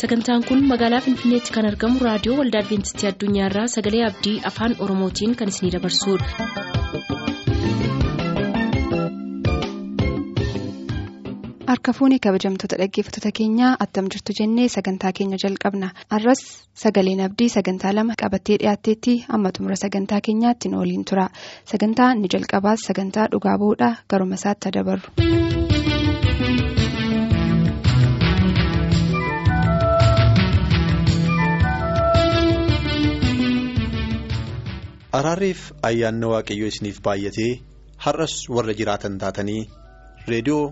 sagantaan kun magaalaa finfinneetti kan argamu raadiyoo waldaa adventistii addunyaarraa sagalee abdii afaan oromootiin kan isinidabarsudha. harka fuunee kabajamtoota dhaggeeffattoota keenyaa attam jirtu jennee sagantaa keenya jalqabna arras sagaleen abdii sagantaa lama qabattee dhiyaatteetti amma xumura sagantaa keenyaatti nu waliin tura sagantaa inni jalqabaas sagantaa dhugaa bu'uudha garuma isaatti dabarru. Araarriif ayyaanna waaqayyoo isiniif baay'atee har'as warra jiraatan taatanii reediyoo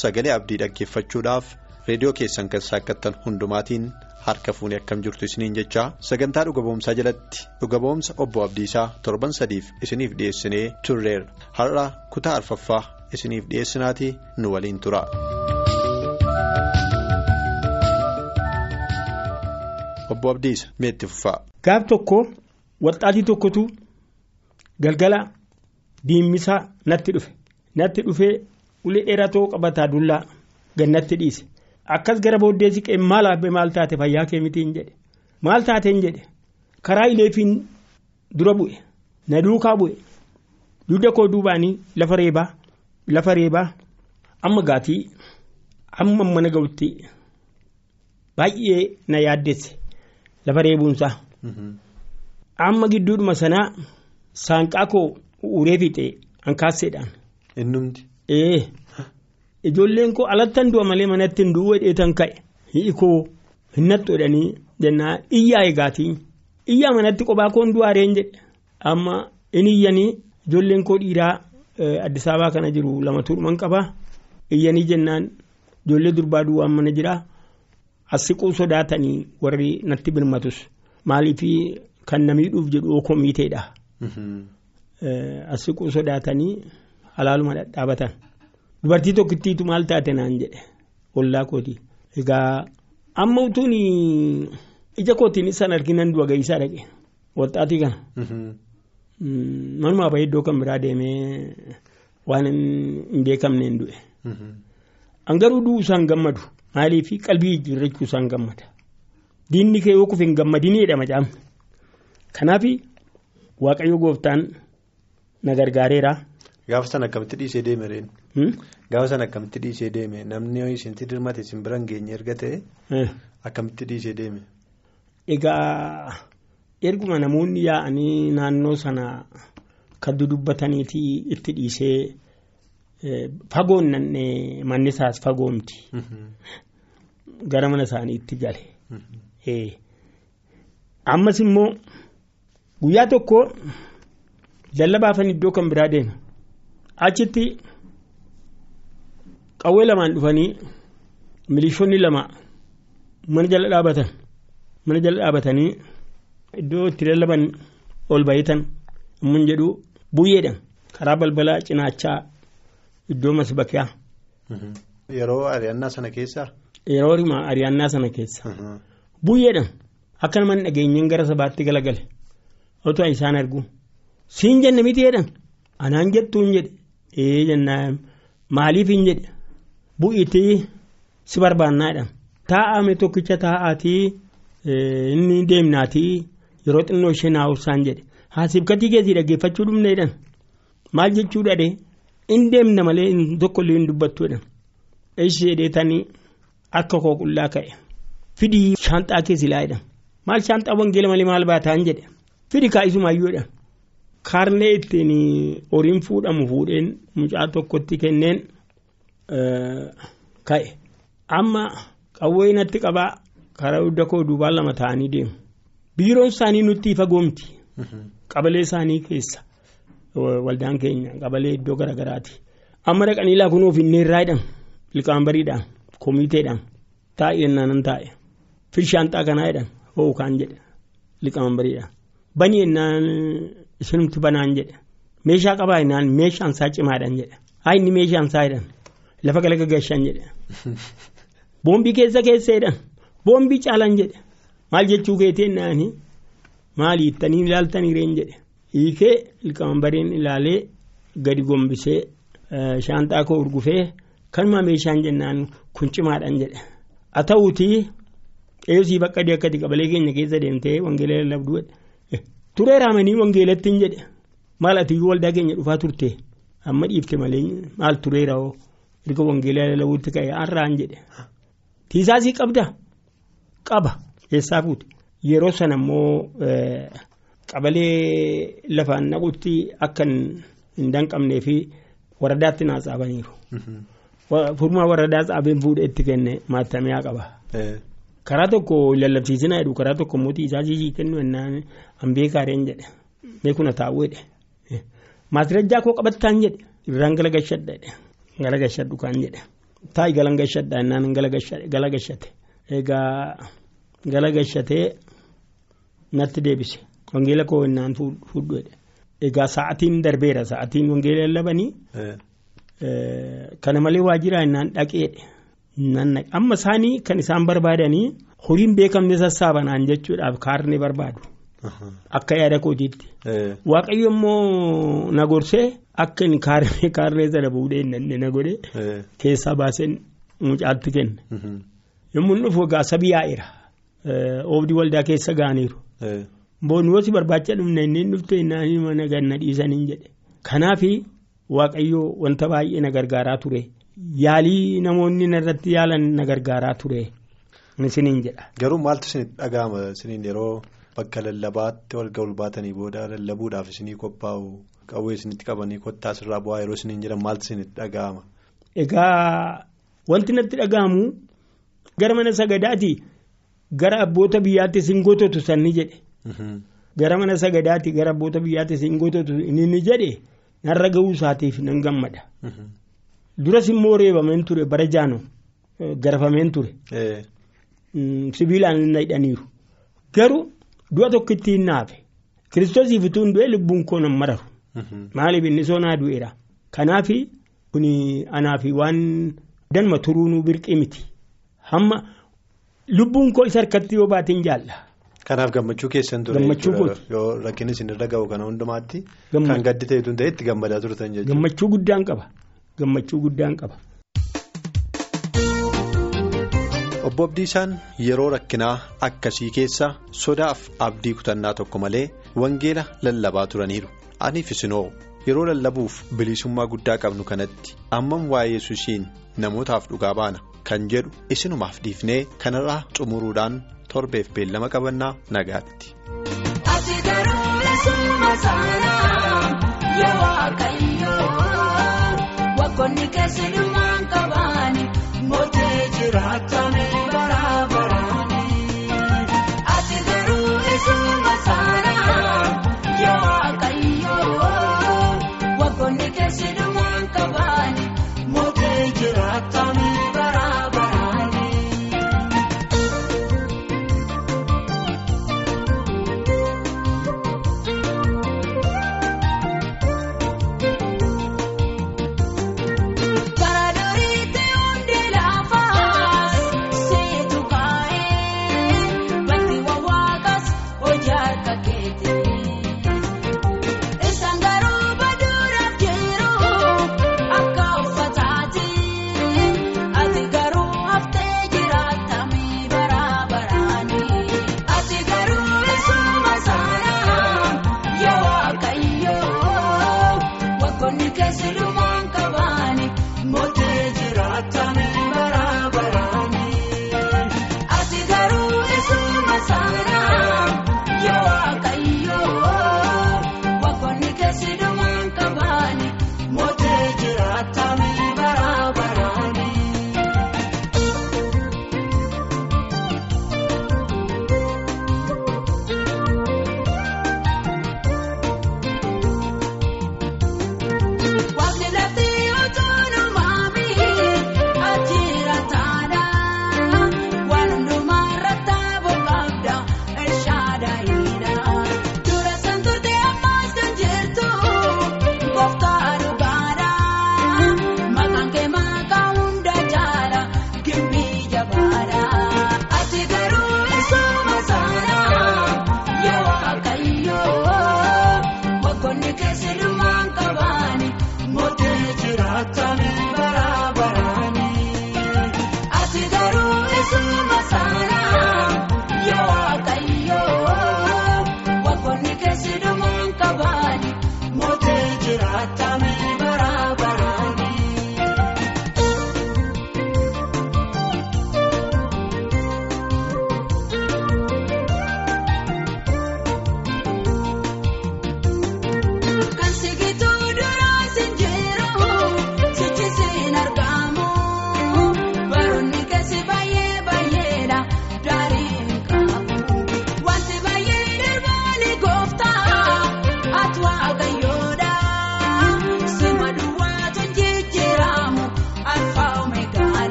sagalee abdii dhaggeeffachuudhaaf reediyoo keessan kan saaqqattan hundumaatiin harka fuunee akkam jirtu isiniin jechaa sagantaa dhuga ba'umsaa jalatti dhuga ba'umsa obbo abdiisaa torban sadiif isiniif dhiyeessinee turreerra har'a kutaa arfaffaa isiniif dhiyeessinaatii nu waliin tura. obbo abdiisa meetti fufaa. gaaf tokko walxaatii tokkotu galgala diimmisaa natti dhufe. Natti dhufee ulee dheeratoo qabataa dullaa gannatti dhiise. Akkas gara booddee siqee maal hafe maal taate fayyaa kee mitiin jedhe. Maal taateen jedhe? Karaa ileefiin dura bu'e. Na duukaa bu'e. Dugda koo duubaanii lafa reebaa lafa reebaa amma gaatii amma mana ga'utti baay'ee na yaaddesse. Lafa reebuunsaa. Amma gidduudhuma sanaa saanqaa koo uree fixee hankaasseedhaan. Innumti. Ee ijoolleen koo alattan du'a malee manatti hin du'u dheetan ka'e hi'i koo hin nattoodhanii jennaa iyyaa eegaatii iyyaa manatti kophaa koon du'aareen jedhe amma inni iyyanii ijoolleen koo dhiiraa Addis Ababaa kana jiru lama tuudhuman qabaa iyyanii jennaan ijoollee durbaa duwwaan mana jiraa asiquu sodaatanii warri natti birmatus maaliif kan namiidhuuf jedhu okoo miiteedha. Asiquu sodaatanii halaaluma dhadhaabatan. Dubartii tokkittiitu maal taate naan jedhe ollaa kooti. Egaa amma utuun ija kootiin isaan arginan du'a gahiisaa dhaqe walxaatii kana. Manumaa bahee iddoo kan biraa deemee waan hin beekamneen du'e. Angaruu du'uu isaan gammadu maaliif qalbii jijjiirrachuu isaan gammada. Diinni kee yoo kufe hin gammadinii jedhama caamni. Kanaaf waaqayyo gooftaan na gargaareera. Gaafa sana akkamitti dhiisee deeme reen? Gaafa sana akkamitti dhiisee deeme namni isinti dirmate isin bira hin geenye erga ta'e akkamitti dhiisee deeme? Egaa erguma namoonni yaa'anii naannoo sana kan dudubbataniiti itti dhiisee fagoon manni isaas fagoomti. Gara mana isaanii itti gale. Ammas immoo guyyaa tokko lallabaafan iddoo kan biraa deema. Achitti qawwee lamaan dhufanii milishoonni lama mana jala dhaabatan. Mana jala dhaabatanii iddoo itti lallaban ol bahitan immoo jedhu buyyeedhaan karaa balbalaa cinaachaa iddoo masbakiyaa. Yeroo ari'annaa sana keessaa? Yeroo ari'annaa sana keessa. Buyyeedhaan akka nama dhageenyeen gara sabaatti galagale otoo isaan argu siin jenne miti jedhan anaan jettuun jedhe ee jennaan maaliif hin jedhe bu'iitii si barbaannaadhaan taa'ame tokkicha taa'aatii inni deemnaatii yeroo xinnoo ishee naawusaan jedhe haasifkatii keessii dhaggeeffachuu dhumneedhaan maal jechuu dhadhe in deemna malee tokkollee hin dubbattuudhaan ishee dheetanii akka koo qullaa ka'e. Fidii shaanxaa keessi laayidha. Maal shaanxaa wangeela malee maal baataan jedhe. Fidi kaa'isumaayyoodha. Kaarnee ittiin horiin fuudhamu fuudheen mucaa tokkotti kenneen ka'e. Amma qawwee natti qabaa karaa hunda koo duubaan lama ta'anii deemu. Biiroon isaanii nutti fagoomti. Qabalee isaanii keessa waldaan keenya qabalee iddoo garaagaraati. Amma dhaqanii laakunuuf hin neerraadhaan liqaan bariidhaan komiteedhaan taa'ee naanan taa'e. Firshaanxaa kanaa jedhan hoo kaan jedhe liqaman bariidhaan banii ennaan isinumti banaan jedhe meeshaa qabaa ennaan meeshaan isaa cimaadhaan jedhe haa inni meeshaan isaa jedhan lafa galaga gashan jedhe boombii keessa keessa jedhan boombii caalan jedhe maal jechuu keetii ennaanii maal hiittanii ilaaltanii reen jedhe hiikee liqaman bariin ilaalee gadi gombisee shaanxaa koo urgufee kanuma meeshaan jennaan kun cimaadhaan jedhe haa ta'uutii eeyyusii bakka akkati qabalee keenya keessa deemtee wangeela lallabduu turee raamanii wangeelatti hin jedhe. Maal ati waldaa keenya dhufaa turte? Amma dhiifte malee maal tureera hoo? Erga wangeela lallabuutti ka'e har'aan jedhe. Tiisaasii qabda? Qaba. Keessaa fuute yeroo sana immoo qabalee lafaan naqutti akka hin danqabnee fi waradaatti naa tsaabaniiru. Furmaa waradaa tsaabeen fuudhee itti kenne maattamiyaa qaba. Karaa tokko lallabsiisinaa jedhu karaa tokko immoo tiisaasii kennu ennaan hambee kaareen jedhe beekuna taa'uu jedhe maatirajjaa koo qabattaan jedhe irraan galagashadha jedhe galagashadhu kaan jedhe taa'i galagashadha ennaan galagashate egaa galagashatee natti deebise wangeela koo ennaan fuudhu jedhe egaa sa'atiin darbeera sa'atiin wangeela lallabanii kana malee waajjiraa ennaan dhaqeedhe. Amma isaanii kan isaan barbaadanii horiin beekamne sassaabanaan jechuudhaaf kaarne barbaadu. Akka yaada kootiitti. Waaqayyo immoo na gorsee akka inni kaarne kaarne sana fuudhee na godhe keessaa baasee mucaatti kenne. Yommuu dhufu egaa sabii yaa'eera. Oobdii waldaa keessa ga'aniiru. Boonus barbaacha dhumne inni dhufte inni mana ganna dhiisaniin jedhe. Kanaaf waaqayyo wanta baay'ee na gargaaraa ture. Yaalii namoonni irratti yaalan na gargaaraa ture isiniin jedha. Garuu maaltu isinitti dhaga'ama isiniin yeroo bakka lallabaatti walga baatanii booda lallabuudhaaf isinii qophaa'u qawwee isinitti qabanii kottaa asirraa bu'aa yeroo isiniin jedhan maaltu isinitti dhaga'ama. Egaa wanti natti dhaga'amu gara mana sagadaati gara abboota biyyaatti isin goototu sanni jedhe. Gara mana sagadaati gara abboota biyyaatti isin goototu inni jedhe narra ga'uu isaatiif nan gammada. Duras immoo reebameen ture bara jaano garafameen ture. Sibiilaan na hidhaniiru. Garuu du'a tokkitti hin naafe. Kiristoosiif utuu hin du'e lubbuun koo nan mararu. Maaliif inni soonaa du'eera. Kanaaf kuni anaaf waan danma turuunuu birqii miti. Hamma lubbuun koo isa harkatti yoo baateen jaalla. Kanaaf gammachuu keessan ture. Gammachuu kooti. Yoo rakkinni isin irra ga'u kana hundumaatti. Kan gaddi ta'etu ta'e itti gammadaa turtan jechuudha. Gammachuu guddaan qaba. Gammachuu guddaan qaba. Obbo Abdiisaan yeroo rakkinaa akkasii keessa sodaaf abdii kutannaa tokko malee wangeela lallabaa turaniiru. Aniif isinoo yeroo lallabuuf bilisummaa guddaa qabnu kanatti ammam waa'ee yesuusiin namootaaf dhugaa baana kan jedhu isinumaaf dhiifnee kanarraa xumuruudhaan torbeef beellama qabannaa nagaatti. Konni keessa dhumaan qabaani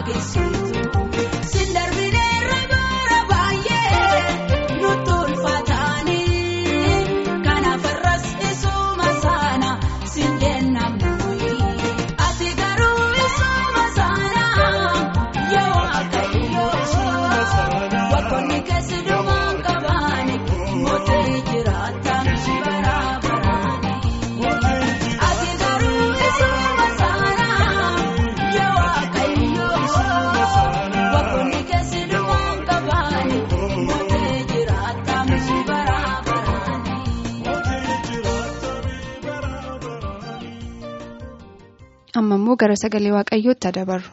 pague immoo gara sagalee waaqayyootti dabarru.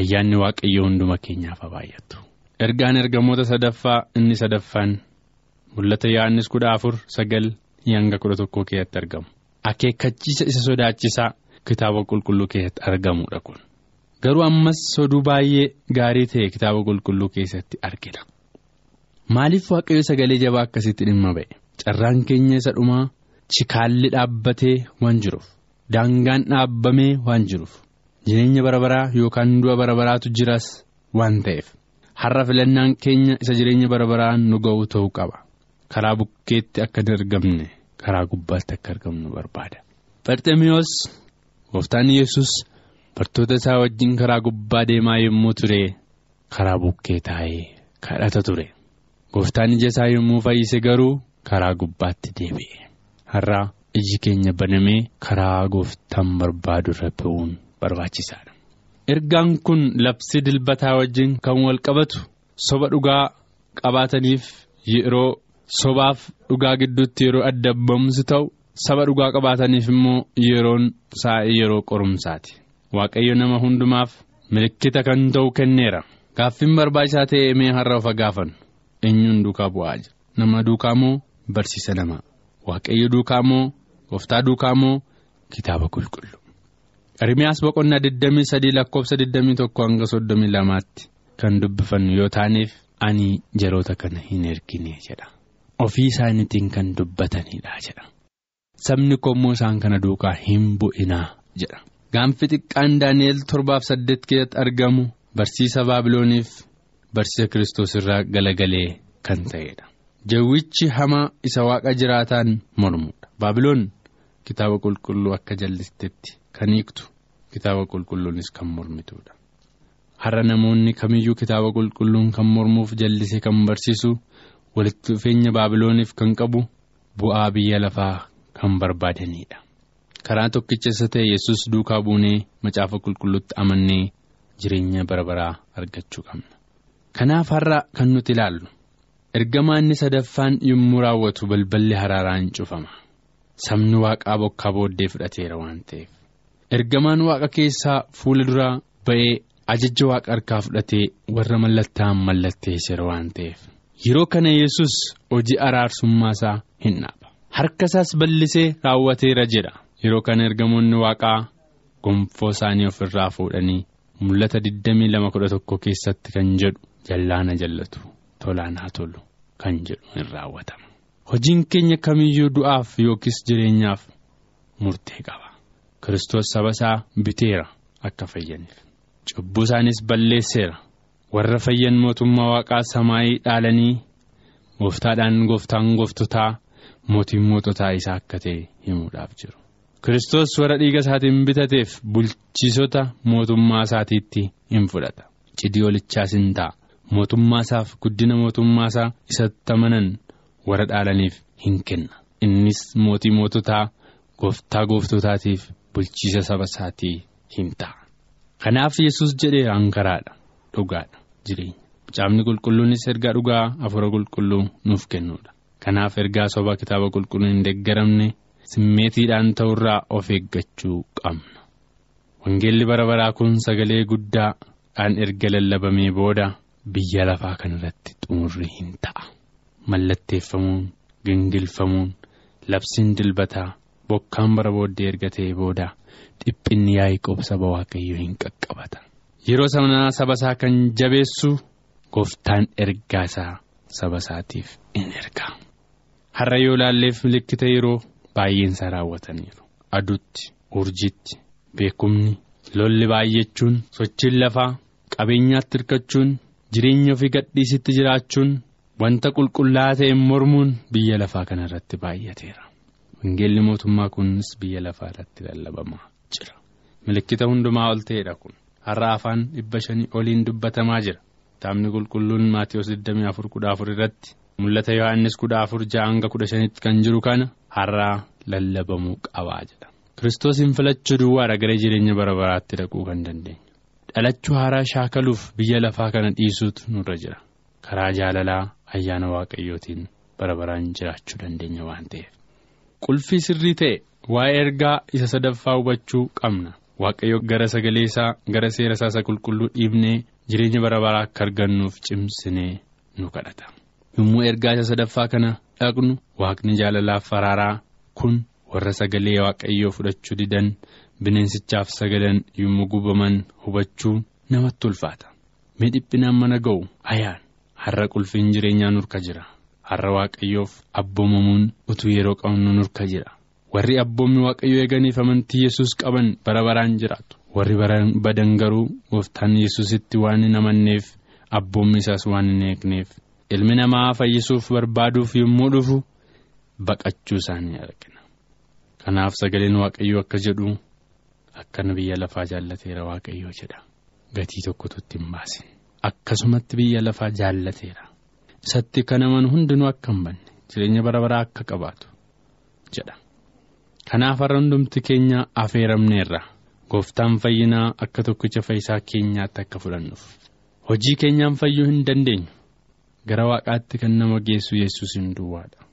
Ayyaanni waaqayyoo hunduma keenyaaf baay'atu. Ergaan ergamoota sadaffaa inni sadaffaan mul'ata Yohaannis kudha afur sagal hanga kudha tokkoo keessatti argamu. Akeekkachiisa isa sodaachisaa kitaaba qulqulluu keessatti argamudha kun. Garuu ammas oduu baay'ee gaarii ta'e kitaaba qulqulluu keessatti argina. Maaliif waaqayyo sagalee jabaa akkasitti dhimma ba'e? Carraan keenya isa dhumaa chikaalli dhaabbatee waan jiruuf daangaan dhaabbamee waan jiruuf jireenya bara baraa yookaan du'a bara baraatu jiras waan ta'eef har'a filannaan keenya isa jireenya bara baraan nu ga'u ta'uu qaba. Karaa bukkeetti akka hin argamne karaa gubbaatti akka argamnu barbaada. Barxemiyoos gooftaan yesus bartoota isaa wajjin karaa gubbaa deemaa yommuu ture karaa bukkee taa'ee kadhata ture. Gooftaan ija isaa yommuu fayyise garuu karaa gubbaatti deebi'e. Har'a iji keenya banamee karaa gooftaan barbaadu irra bu'uun barbaachisaadha. Ergaan kun labsii dilbataa wajjin kan wal qabatu soba dhugaa qabaataniif yeroo sobaaf dhugaa gidduutti yeroo adda ba'umsi ta'u saba dhugaa qabaataniif immoo yeroon saa'ii yeroo qorumsaati. Waaqayyo nama hundumaaf milikkita kan ta'u kenneera. Gaaffiin barbaachisaa ta'e mee har'a of gaafannu eenyuun duukaa bu'aa jira. Nama duukaa moo barsiisa namaa? Waaqayyo duukaa moo gooftaa duukaa moo kitaaba qulqulluu? Ermiyaas boqonnaa 23 lakkoofsa 21 hanga 32tti kan dubbifannu yoo taaneef ani jaroota kana hin ergine jedha. Ofii isaaniitiin kan dubbatanidha jedha. Sabni koommoo isaan kana duukaa hin bu'inaa jedha. Gaanfi xiqqaan Daani'eel torbaaf saddeet keessatti argamu barsiisa Baabilooniif barsiisa Kiristoos irraa galagalee kan ta'edha. Jawwichi hamaa isa waaqa jiraataan mormudha. Baabiloon kitaaba qulqulluu akka jallistetti kan hiiktu kitaaba qulqulluunis kan mormitudha. Har'a namoonni kamiyyuu kitaaba qulqulluun kan mormuuf jallisee kan barsiisu walitti dhufeenya Baabilooniif kan qabu bu'aa biyya lafaa kan barbaadanidha. Karaa tokkicha isa ta'e yesus duukaa buunee macaafa qulqulluutti amannee jireenya bara baraa argachuu qabna. Kanaaf har'a kan nuti ilaallu ergamaa inni sadaffaan yommuu raawwatu balballi haraaraan cufama. Sabni waaqaa bokkaa booddee fudhateera waan ta'eef. Ergamaan waaqa keessaa fuula duraa ba'ee ajaja waaqa harkaa fudhatee warra mallattaan mallatteesseera waan ta'eef. Yeroo kana yesus hojii araarsummaa isaa hin dhaaba. Harka isaas bal'isee raawwateera jedha. Yeroo kana ergamoonni waaqaa gonfoo isaanii ofirraa fuudhanii mul'ata 22:11 keessatti kan jedhu jallaana jallatu tolaan tolu kan jedhu hin raawwatama. Hojiin keenya kamiyyuu du'aaf yookiis jireenyaaf murtee qaba. Kiristoos saba isaa biteera akka fayyaniif. Cubbuu isaanis balleesseera. Warra fayyan mootummaa waaqaa samaayii dhaalanii gooftaadhaan gooftaan gooftotaa mootiin moototaa isaa akka ta'e himuudhaaf jiru. Kiristoos warra dhiiga isaatiin bitateef bulchiisota mootummaa isaatiitti hin fudhata. Cidii olichaas hin ta'a. Mootummaa isaaf guddina mootummaa isaa isatti amanan warra dhaalaniif hin kenna. Innis mootii moototaa gooftaa gooftotaatiif bulchiisa saba isaatii hin ta'a. Kanaaf yesus jedhee hankaraadha. Dhugaadha jireenya. Macaafni qulqulluunis ergaa dhugaa hafuura qulqulluu nuuf kennuudha. Kanaaf ergaa sobaa kitaaba qulqulluu hin deeggaramne. simmeetiidhaan ta'urraa of eeggachuu qabna wangeelli bara baraa kun sagalee guddaadhaan erga lallabamee booda biyya lafaa kanarratti xumurri hin ta'a. Mallatteeffamuun gingilfamuun labsiin dilbataa bokkaan bara booddee erga ta'ee booda dhiphinni yaa'ii saba waaqayyoo hin qaqqabata yeroo sanaa saba isaa kan jabeessu gooftaan ergaa isaa saba isaatiif in erga. Har'a yoo laalleef milikkita yeroo. baay'een isaa raawwataniiru. Aduutti urjiitti beekumni lolli baay'achuun sochiin lafaa qabeenyaatti hirkachuun jireenya ofii gadhiisitti jiraachuun wanta qulqullaa'aa ta'e mormuun biyya lafaa kana irratti baay'ateera. Wangeelli mootummaa kunis biyya lafaa irratti lallabamaa jira. Milikkita hundumaa ol ta'edha kun. Har'a afaan dhibba shanii oliin dubbatamaa jira. Kitaabni qulqulluun maatiyoos 24 irratti mul'ata yohannis 14 hanga 15tti kan jiru kana. har'aa lallabamuu qabaa jedha kiristoosiin filachuu duwwaadha gara jireenya bara baraatti dhaquu kan dandeenyu dhalachuu haaraa shaakaluuf biyya lafaa kana dhiisuutu nurra jira karaa jaalalaa ayyaana waaqayyootiin bara baraan jiraachuu dandeenya waan ta'eef. Qulfii sirrii ta'e waa'ee ergaa isa sadaffaa hubachuu qabna. Waaqayyo gara sagalee isaa gara seera isaa isa qulqulluu dhiibnee jireenya bara baraa akka argannuuf cimsinee nu kadhata. Yommuu ergaa isa sadaffaa kana dhaqnu waaqni jaalalaaf faraaraa kun warra sagalee waaqayyoo fudhachuu didan bineensichaaf sagadan yommuu gubaman hubachuu namatti ulfaata. Mee dhiphinaan mana ga'u ayaan har'a qulfiin jireenyaa nurka jira. Har'a waaqayyoof abboomamuun utuu yeroo qabnu nurka jira. Warri abboommi waaqayyoo eeganiif amantii yesus qaban bara baraan jiraatu. Warri badan garuu gooftaan yesusitti waan hin amanneef abboommi isaas waan hin eegneef ilmi namaa fayyisuuf barbaaduuf yommuu dhufu baqachuu isaanii argina. Kanaaf sagaleen waaqayyoo akka jedhu akkana biyya lafaa jaallateera waaqayyoo jedha. Gatii tokkotu itti hin baasin. Akkasumatti biyya lafaa jaallateera. Isatti kan amanu hundinuu akka hin banne jireenya bara baraa akka qabaatu jedha. Kanaaf har'a hundumti keenya affeeramneerra. Gooftaan fayyinaa akka tokkicha fayyisaa keenyaatti akka fudhannuuf. Hojii keenyaan fayyuu hin dandeenyu. Gara waaqaatti kan nama geessu yesus hin duwwaadha.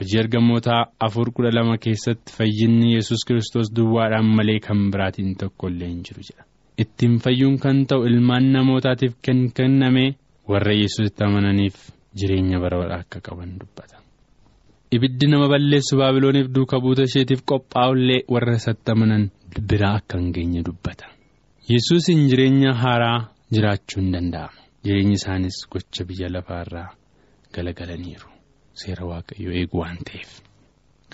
Hojii ergamootaa afur kudha lama keessatti fayyinni yesus kiristoos duwwaadhaan malee kan biraatiin tokko illee hin jiru jedha. Ittiin fayyuun kan ta'u ilmaan namootaatiif kan kenname warra yesusitti amananiif jireenya bara baraa akka qaban dubbata. Ibiddi nama balleessu baabilooniif duuka buuta isheetiif qophaa'ullee warra isatti amanan biraa akka hin geenye dubbata. Yesuusin jireenya haaraa jiraachuu hin danda'amu. Jireenyi isaanis gocha biyya lafaarraa galagalaniiru. Seera waaqayyoo eegu waan ta'eef.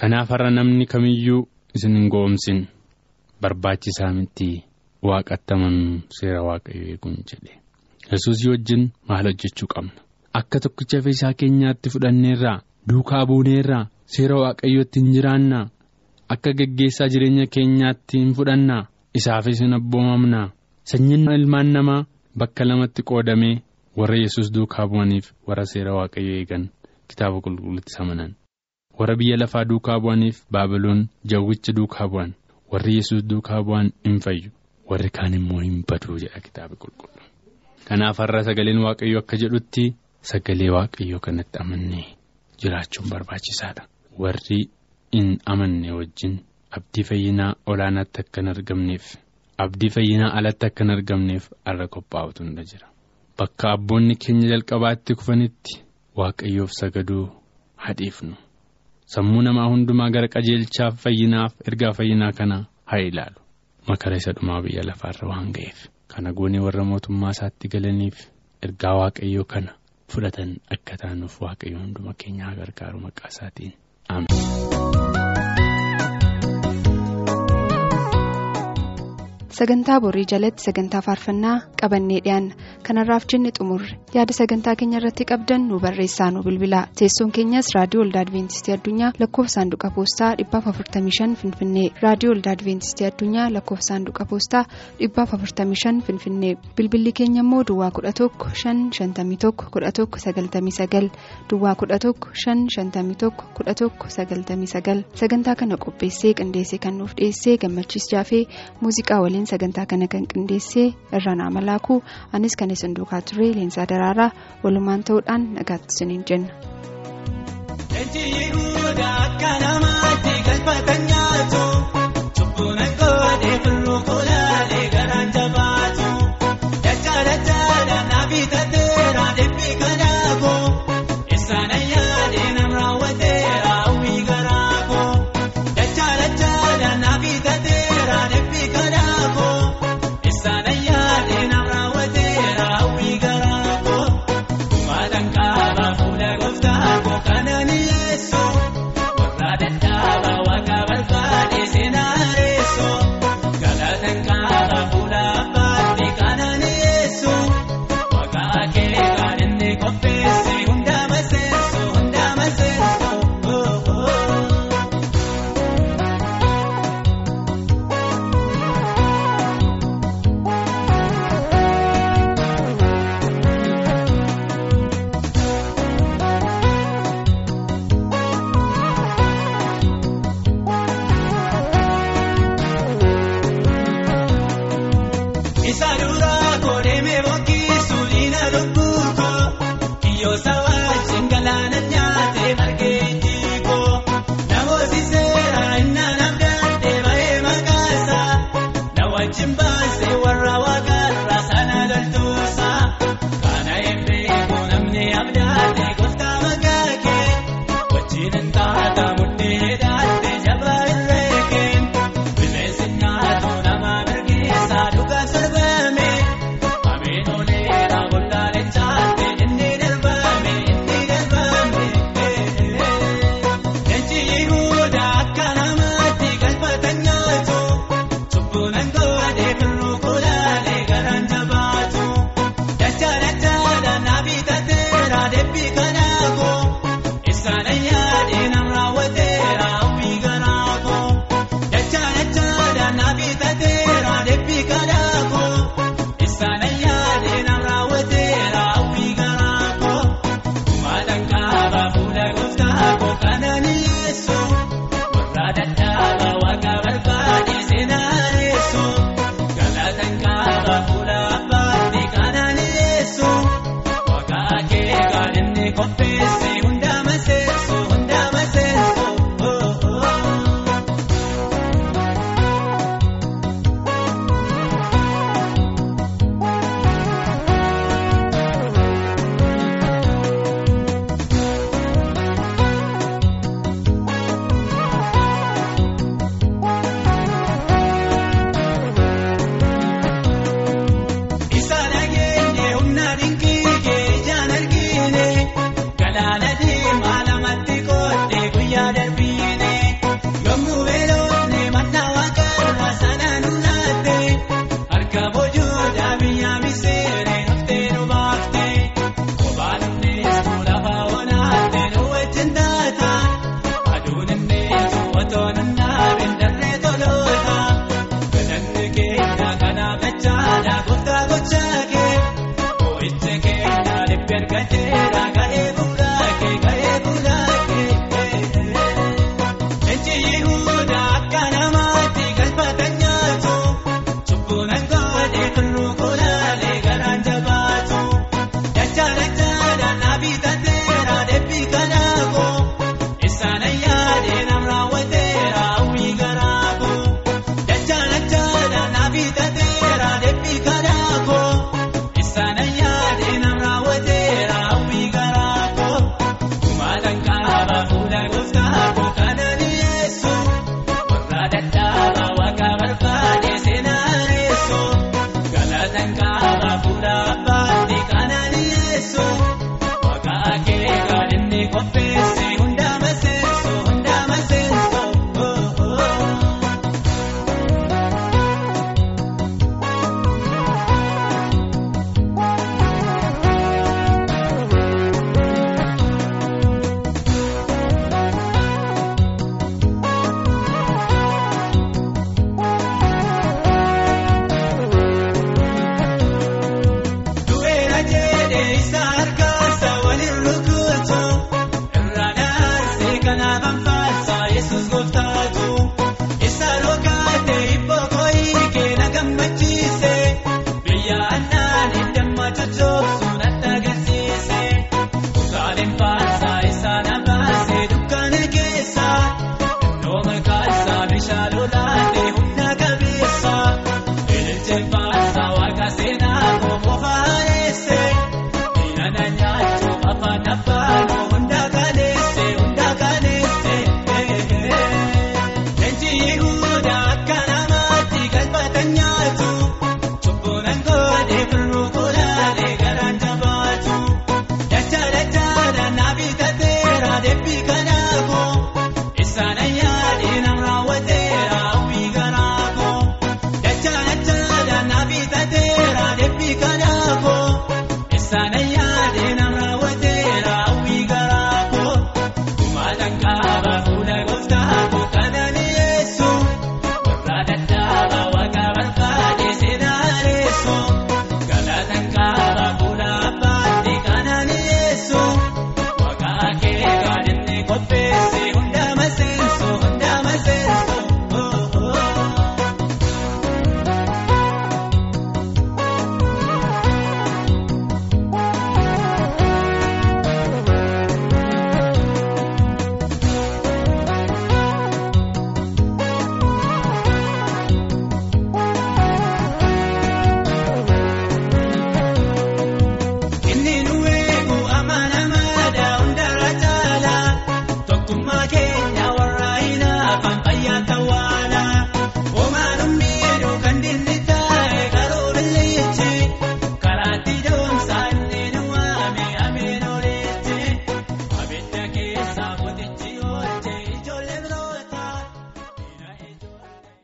Kanaaf har'a namni kamiyyuu isin hin goomsin barbaachisaa miti waaqatti amanuu seera waaqayyoo eeguun jedhe. Yesuusii wajjin maal hojjechuu qabna? Akka tokkicha fayyisaa keenyaatti fudhanneerraa duukaa buuneerraa seera waaqayyootti hin jiraannaa akka geggeessaa jireenya keenyaatti hin fudhannaa isaafis hin abboomamnaa sanyiin ilmaan namaa bakka lamatti qoodamee warra yesus duukaa bu'aniif warra seera waaqayyoo eegan kitaaba qulqulluutti amanan warra biyya lafaa duukaa bu'aniif baabiloon jawwicha duukaa bu'an warri yesus duukaa bu'an hin fayyu warri kaan immoo hin baduu jedha kitaaba qulqullu. Kanaaf har'a sagaleen waaqayyoo akka jedhutti sagalee waaqayyoo kanatti amannee. jiraachuun barbaachisaadha. Warri hin amanne wajjin abdii fayyinaa olaanaatti akka hin argamneef abdii fayyinaa alatti akka hin argamneef har'a qophaa'utu hunda jira. Bakka abboonni keenya jalqabaatti kufanitti waaqayyoof sagaduu hadhiifnu sammuu namaa hundumaa gara qajeelchaaf fayyinaaf ergaa fayyinaa kana haa ilaalu. Makara isa dhumaa biyya lafaarra waan ga'eef kana goonee warra mootummaa isaatti galaniif ergaa waaqayyoo kana. fudhatan akka taanuuf waaqayyo hunduma keenyaa gargaaru maqaa isaatiin sagantaa borii jalatti sagantaa faarfannaa qabannee dhiyaanna kanarraaf jenne xumurre yaada sagantaa keenya irratti qabdan nu barreessaa nu bilbilaa. Teessoon keenyas raadiyoo olda adventistii addunyaa lakkoofsa saanduqa poostaa 455 finfinnee. Raadiyoo olda adventistii addunyaa lakkoofsa saanduqa poostaa 455 finfinnee. Bilbilli keenya immoo duwwaa 11 551 11 99 duwwaa 11 551 11 99 sagantaa kana qopheessee qindeessee kan nuuf dhiyeessee gammachiis jaafee muuziqaa waliin. Sagantaa kana kan qindeessee irranaa malaakuu anis kan isin duukaa ture leensaa daraaraa walumaan ta'uudhaan nagaatti isiniin jenna.